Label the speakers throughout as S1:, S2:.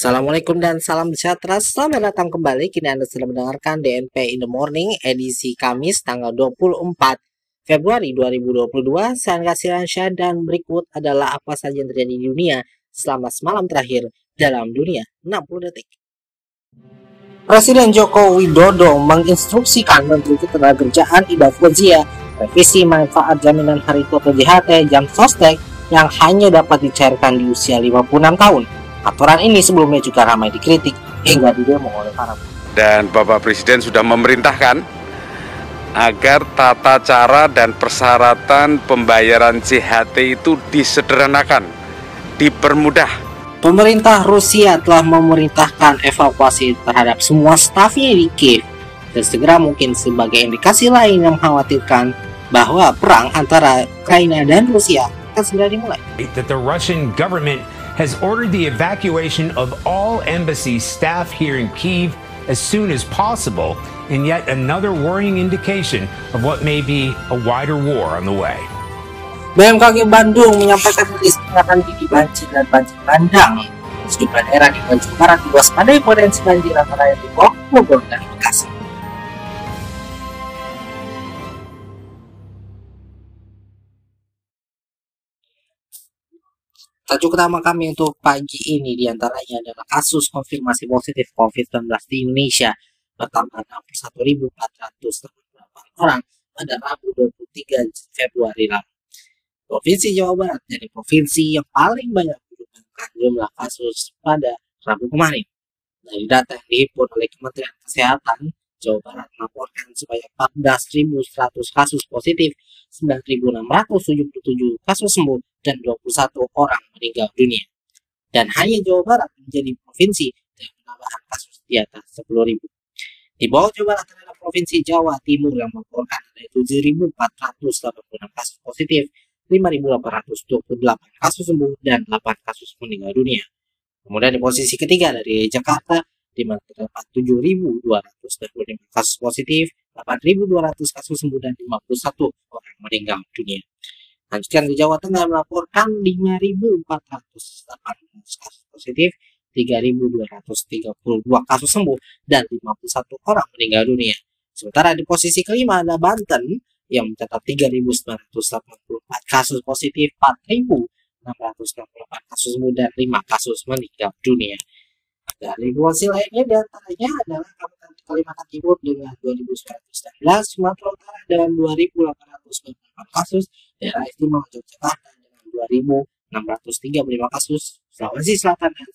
S1: Assalamualaikum dan salam sejahtera. Selamat datang kembali. Kini Anda sedang mendengarkan DNP in the Morning edisi Kamis tanggal 24 Februari 2022. Saya Angga Silansyah dan berikut adalah apa saja yang terjadi di dunia selama semalam terakhir dalam dunia 60 detik. Presiden Joko Widodo menginstruksikan Menteri Ketenagakerjaan Ida Fauzia revisi manfaat jaminan hari tua PJHT jam sostek yang hanya dapat dicairkan di usia 56 tahun. Aturan ini sebelumnya juga ramai dikritik hingga didemo oleh para
S2: dan Bapak Presiden sudah memerintahkan agar tata cara dan persyaratan pembayaran CHT itu disederhanakan, dipermudah.
S1: Pemerintah Rusia telah memerintahkan evakuasi terhadap semua stafnya di Kiev dan segera mungkin sebagai indikasi lain yang mengkhawatirkan bahwa perang antara Ukraina dan Rusia akan segera dimulai.
S3: that the Russian government has ordered the evacuation of all embassy staff here in Kiev as soon as possible, in yet another worrying indication of what may be a wider war on the way.
S1: BMKG Bandung menyampaikan rilis akan tinggi banjir dan banjir bandang. Sejumlah daerah di Bandung Barat diwaspadai potensi banjir antara lain di Bogor, dan Tajuk utama kami untuk pagi ini di antaranya adalah kasus konfirmasi positif COVID-19 di Indonesia bertambah 61.488 orang pada Rabu 23 Februari lalu. Provinsi Jawa Barat jadi provinsi yang paling banyak menyumbangkan jumlah kasus pada Rabu kemarin. Dari data yang dihimpun oleh Kementerian Kesehatan, Jawa Barat melaporkan sebanyak 14.100 kasus positif, 9.677 kasus sembuh, dan 21 orang meninggal dunia. Dan hanya Jawa Barat menjadi provinsi dengan penambahan kasus di atas 10.000. Di bawah Jawa Barat adalah Provinsi Jawa Timur yang melaporkan ada 7.486 kasus positif, 5.828 kasus sembuh, dan 8 kasus meninggal dunia. Kemudian di posisi ketiga dari Jakarta, di mana terdapat 7.225 kasus positif, 8.200 kasus sembuh, dan 51 orang meninggal dunia. Lanjutkan di Jawa Tengah melaporkan 5.418 kasus positif, 3.232 kasus sembuh, dan 51 orang meninggal dunia. Sementara di posisi kelima ada Banten yang mencatat 3.984 kasus positif, 4.668 kasus sembuh, dan 5 kasus meninggal dunia. Dari informasi lainnya di antaranya adalah Kabupaten Kalimantan Timur dengan 2.919, Sumatera Dengan 2.898 kasus, daerah istimewa Yogyakarta dengan 2.635 kasus, Sulawesi Selatan dengan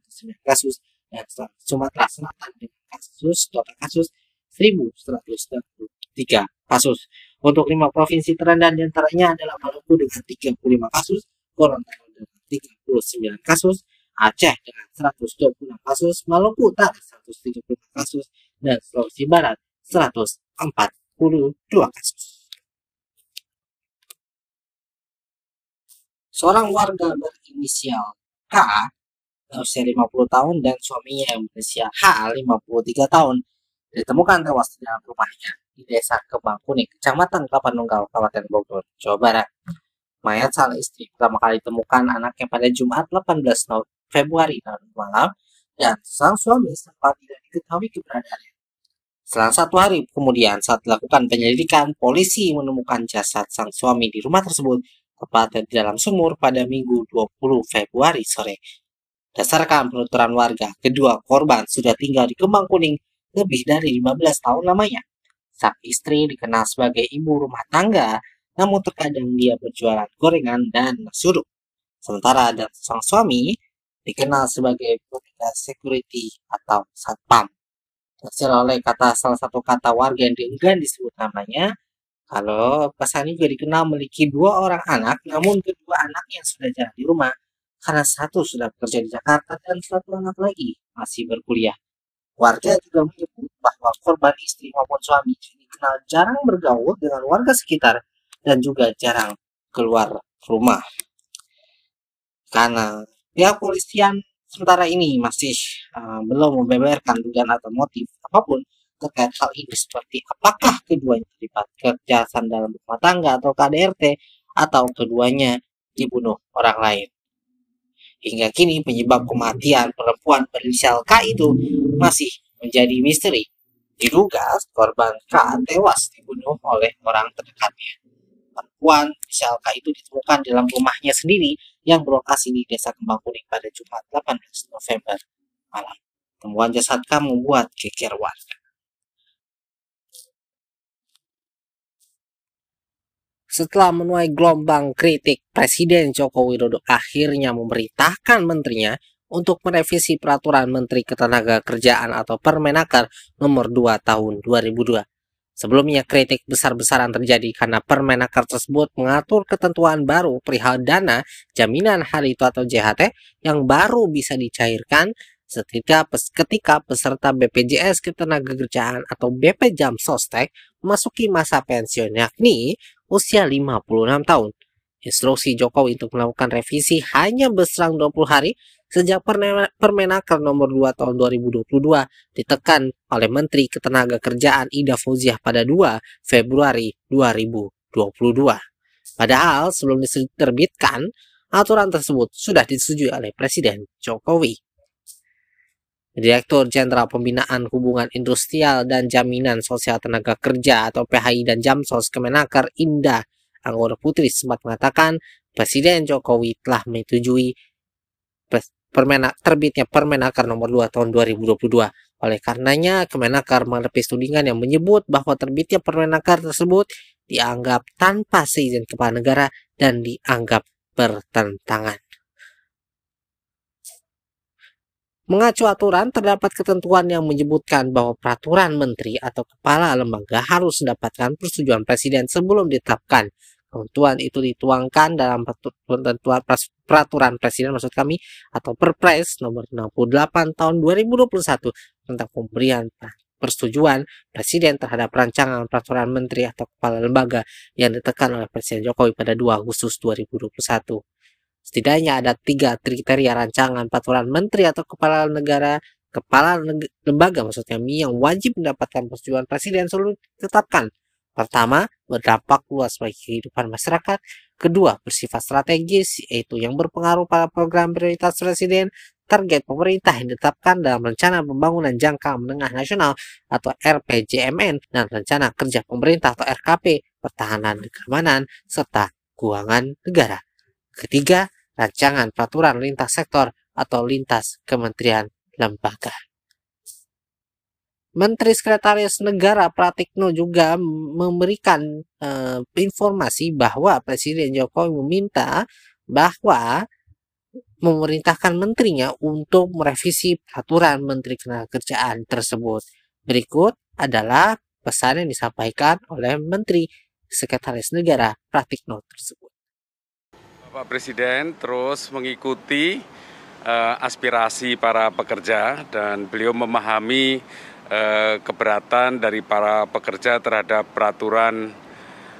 S1: 1.709 kasus, dan Sumatera Selatan dengan kasus total kasus 1.193 kasus. Untuk lima provinsi terendah di antaranya adalah Maluku dengan 35 kasus, Gorontalo dengan 39 kasus, Aceh dengan 126 kasus, Maluku Utara 135 kasus, dan Sulawesi Barat 142 kasus. Seorang warga berinisial K berusia 50 tahun dan suaminya yang berusia H 53 tahun ditemukan tewas di dalam rumahnya di desa Kebang Kuning, Kecamatan Kapanunggal, Kabupaten Bogor, Jawa Barat. Mayat sang istri pertama kali ditemukan anaknya pada Jumat 18 Februari lalu malam dan sang suami sempat tidak diketahui keberadaannya. Selang satu hari kemudian saat dilakukan penyelidikan, polisi menemukan jasad sang suami di rumah tersebut tepatnya di dalam sumur pada Minggu 20 Februari sore. Berdasarkan penuturan warga, kedua korban sudah tinggal di Kembang Kuning lebih dari 15 tahun lamanya. Sang istri dikenal sebagai ibu rumah tangga, namun terkadang dia berjualan gorengan dan nasi. Sementara dan sang suami dikenal sebagai petugas security atau satpam. Hasil oleh kata salah satu kata warga yang dienggan disebut namanya, kalau pesan juga dikenal memiliki dua orang anak, namun kedua anaknya sudah jarang di rumah karena satu sudah bekerja di Jakarta dan satu anak lagi masih berkuliah. Warga juga menyebut bahwa korban istri maupun suami dikenal jarang bergaul dengan warga sekitar dan juga jarang keluar rumah. Karena pihak polisian sementara ini masih uh, belum membeberkan dugaan atau motif apa pun terkait hal ini seperti apakah keduanya terlibat kejahatan dalam rumah tangga atau KDRT atau keduanya dibunuh orang lain. Hingga kini penyebab kematian perempuan berinisial K itu masih menjadi misteri. Diduga korban K tewas dibunuh oleh orang terdekatnya. Perempuan K itu ditemukan dalam rumahnya sendiri yang berlokasi di Desa Kembang Kuning pada Jumat 18 November malam. Temuan jasad K membuat geger warga. Setelah menuai gelombang kritik, Presiden Joko Widodo akhirnya memerintahkan menterinya untuk merevisi peraturan Menteri Ketenagakerjaan atau Permenaker nomor 2 tahun 2002. Sebelumnya kritik besar-besaran terjadi karena Permenaker tersebut mengatur ketentuan baru perihal dana jaminan hari itu atau JHT yang baru bisa dicairkan seketika, ketika peserta BPJS Ketenagakerjaan atau BP Jam Sostek memasuki masa pensiun yakni usia 56 tahun. Instruksi Jokowi untuk melakukan revisi hanya berserang 20 hari sejak Permenaker nomor 2 tahun 2022 ditekan oleh Menteri Ketenagakerjaan Ida Fauziah pada 2 Februari 2022. Padahal sebelum diterbitkan, aturan tersebut sudah disetujui oleh Presiden Jokowi. Direktur Jenderal Pembinaan Hubungan Industrial dan Jaminan Sosial Tenaga Kerja atau PHI dan Jamsos Kemenaker Indah Anggota Putri sempat mengatakan Presiden Jokowi telah menyetujui permenak, terbitnya Permenaker nomor 2 tahun 2022. Oleh karenanya, Kemenaker menepis tudingan yang menyebut bahwa terbitnya Permenaker tersebut dianggap tanpa seizin kepala negara dan dianggap bertentangan. Mengacu aturan, terdapat ketentuan yang menyebutkan bahwa peraturan menteri atau kepala lembaga harus mendapatkan persetujuan presiden sebelum ditetapkan. Ketentuan itu dituangkan dalam ketentuan peraturan presiden maksud kami atau Perpres nomor 68 tahun 2021 tentang pemberian persetujuan presiden terhadap rancangan peraturan menteri atau kepala lembaga yang ditekan oleh Presiden Jokowi pada 2 Agustus 2021. Setidaknya ada tiga kriteria rancangan peraturan menteri atau kepala negara, kepala lembaga maksudnya yang wajib mendapatkan persetujuan presiden selalu ditetapkan. Pertama, berdampak luas bagi kehidupan masyarakat. Kedua, bersifat strategis, yaitu yang berpengaruh pada program prioritas presiden, target pemerintah yang ditetapkan dalam Rencana Pembangunan Jangka Menengah Nasional atau RPJMN dan Rencana Kerja Pemerintah atau RKP, Pertahanan dan Keamanan, serta Keuangan Negara. Ketiga, rancangan peraturan lintas sektor atau lintas kementerian lembaga. Menteri Sekretaris Negara Pratikno juga memberikan uh, informasi bahwa Presiden Jokowi meminta bahwa memerintahkan menterinya untuk merevisi peraturan Menteri Ketenagakerjaan tersebut. Berikut adalah pesan yang disampaikan oleh Menteri Sekretaris Negara Pratikno tersebut.
S2: Bapak Presiden terus mengikuti uh, aspirasi para pekerja dan beliau memahami uh, keberatan dari para pekerja terhadap peraturan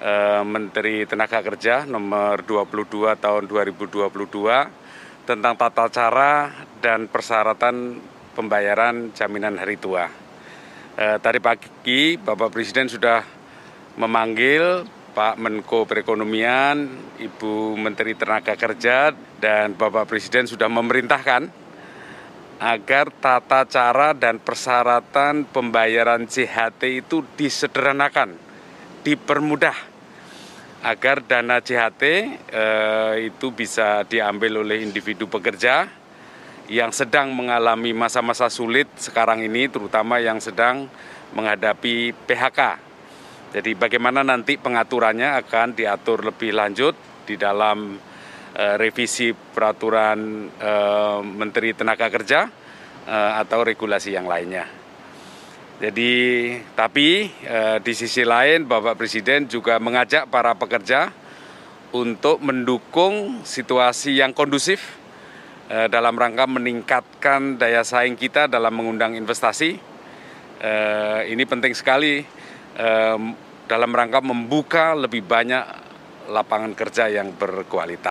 S2: uh, Menteri Tenaga Kerja nomor 22 tahun 2022 tentang tata cara dan persyaratan pembayaran jaminan hari tua. Uh, tadi pagi Bapak Presiden sudah memanggil Pak Menko Perekonomian, Ibu Menteri Tenaga Kerja, dan Bapak Presiden sudah memerintahkan agar tata cara dan persyaratan pembayaran CHT itu disederhanakan, dipermudah, agar dana CHT eh, itu bisa diambil oleh individu pekerja yang sedang mengalami masa-masa sulit sekarang ini, terutama yang sedang menghadapi PHK jadi bagaimana nanti pengaturannya akan diatur lebih lanjut di dalam revisi peraturan uh, Menteri Tenaga Kerja uh, atau regulasi yang lainnya. Jadi tapi di sisi lain Bapak Presiden juga mengajak para pekerja untuk mendukung situasi yang kondusif dalam rangka meningkatkan daya saing kita dalam mengundang investasi. Ini penting sekali dalam rangka membuka lebih banyak lapangan kerja yang berkualitas.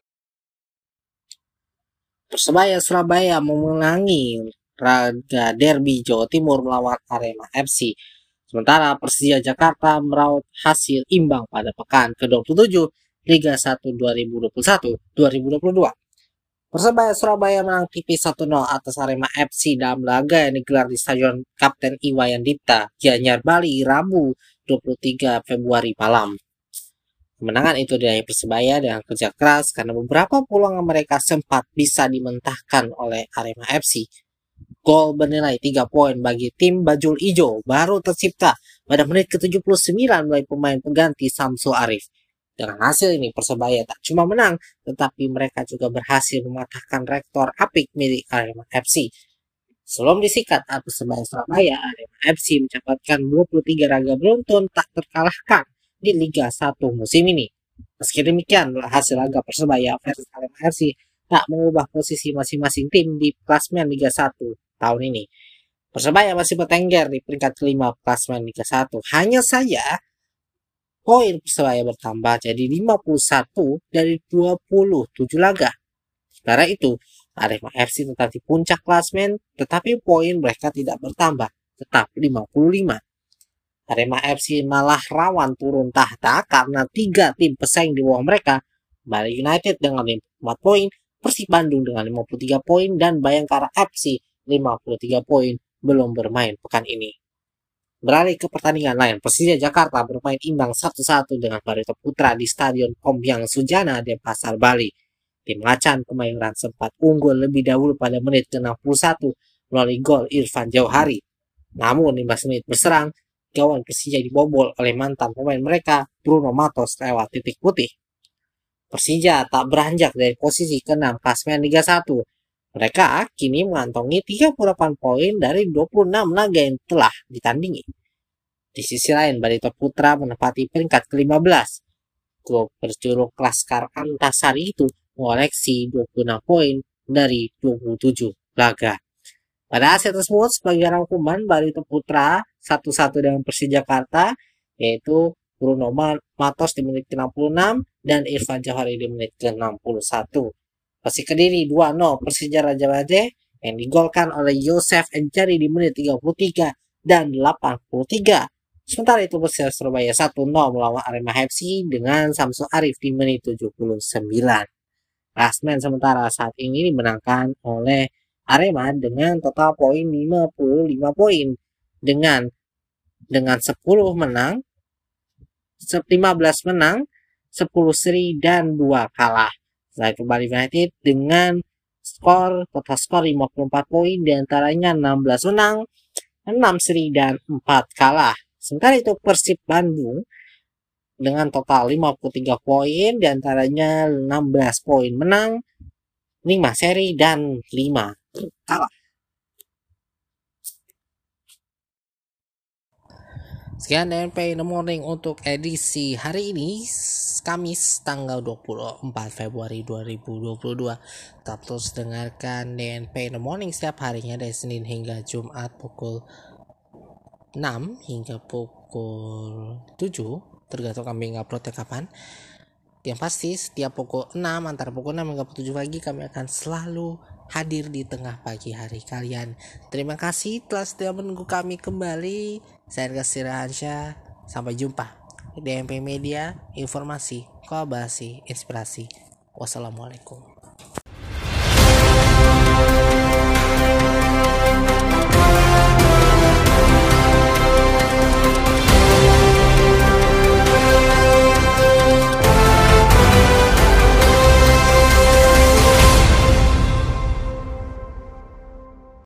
S1: Persebaya Surabaya memenangi Raga Derby Jawa Timur melawan Arema FC. Sementara Persija Jakarta meraup hasil imbang pada pekan ke-27 Liga 1 2021-2022. Persebaya Surabaya menang tipis 1-0 atas Arema FC dalam laga yang digelar di Stadion Kapten Iwayan Dipta, Gianyar, Bali, Rabu 23 Februari malam. Kemenangan itu diraih Persebaya dengan kerja keras karena beberapa peluang mereka sempat bisa dimentahkan oleh Arema FC. Gol bernilai 3 poin bagi tim Bajul Ijo baru tercipta pada menit ke-79 melalui pemain pengganti Samsu Arif. Dengan hasil ini Persebaya tak cuma menang, tetapi mereka juga berhasil mematahkan rektor apik milik Arema FC. Sebelum disikat Persebaya Surabaya, Arema FC mencatatkan 23 raga beruntun tak terkalahkan di Liga 1 musim ini. Meski demikian, hasil laga Persebaya versus Arema FC tak mengubah posisi masing-masing tim di klasmen Liga 1 tahun ini. Persebaya masih bertengger di peringkat kelima klasmen Liga 1. Hanya saja poin Persebaya bertambah jadi 51 dari 27 laga. Sementara itu, Arema FC tetap di puncak klasmen, tetapi poin mereka tidak bertambah, tetap 55. Arema FC malah rawan turun tahta karena tiga tim pesaing di bawah mereka, Bali United dengan 54 poin, Persib Bandung dengan 53 poin, dan Bayangkara FC 53 poin belum bermain pekan ini. Beralih ke pertandingan lain, Persija Jakarta bermain imbang 1-1 dengan Barito Putra di Stadion Kombyang Sujana di Pasar Bali. Tim Macan Kemayoran sempat unggul lebih dahulu pada menit ke-61 melalui gol Irfan Jauhari. Namun 15 menit berserang, gawang Persija dibobol oleh mantan pemain mereka Bruno Matos lewat titik putih. Persija tak beranjak dari posisi ke-6 klasmen Liga 1. Mereka kini mengantongi 38 poin dari 26 laga yang telah ditandingi. Di sisi lain, Barito Putra menempati peringkat ke-15. Klub berjuluk Laskar Antasari itu mengoleksi 26 poin dari 27 laga. Pada hasil tersebut, sebagai rangkuman, Barito Putra satu-satu dengan Persija Jakarta, yaitu Bruno Matos di menit ke-66 dan Irfan Johari di menit ke-61. Persik Kediri 2-0 Persija Raja Bade yang digolkan oleh Yosef Encari di menit 33 dan 83. Sementara itu Persija Surabaya 1-0 melawan Arema FC dengan Samsu Arif di menit 79. Klasmen sementara saat ini dimenangkan oleh Arema dengan total poin 55 poin dengan dengan 10 menang 15 menang 10 seri dan 2 kalah Setelah itu Bali United dengan skor total skor 54 poin di antaranya 16 menang, 6 seri dan 4 kalah. Sementara itu Persib Bandung dengan total 53 poin di antaranya 16 poin menang, 5 seri dan 5 kalah. Sekian DNP in the morning untuk edisi hari ini Kamis tanggal 24 Februari 2022 Tetap terus dengarkan DNP in the morning setiap harinya dari Senin hingga Jumat pukul 6 hingga pukul 7 Tergantung kami nguploadnya kapan. Yang pasti setiap pukul 6 antara pukul 6 hingga pukul 7 pagi kami akan selalu hadir di tengah pagi hari kalian. Terima kasih telah setia menunggu kami kembali. Saya Kasih Rahansyah. Sampai jumpa DMP Media, informasi, kolaborasi, inspirasi. Wassalamualaikum.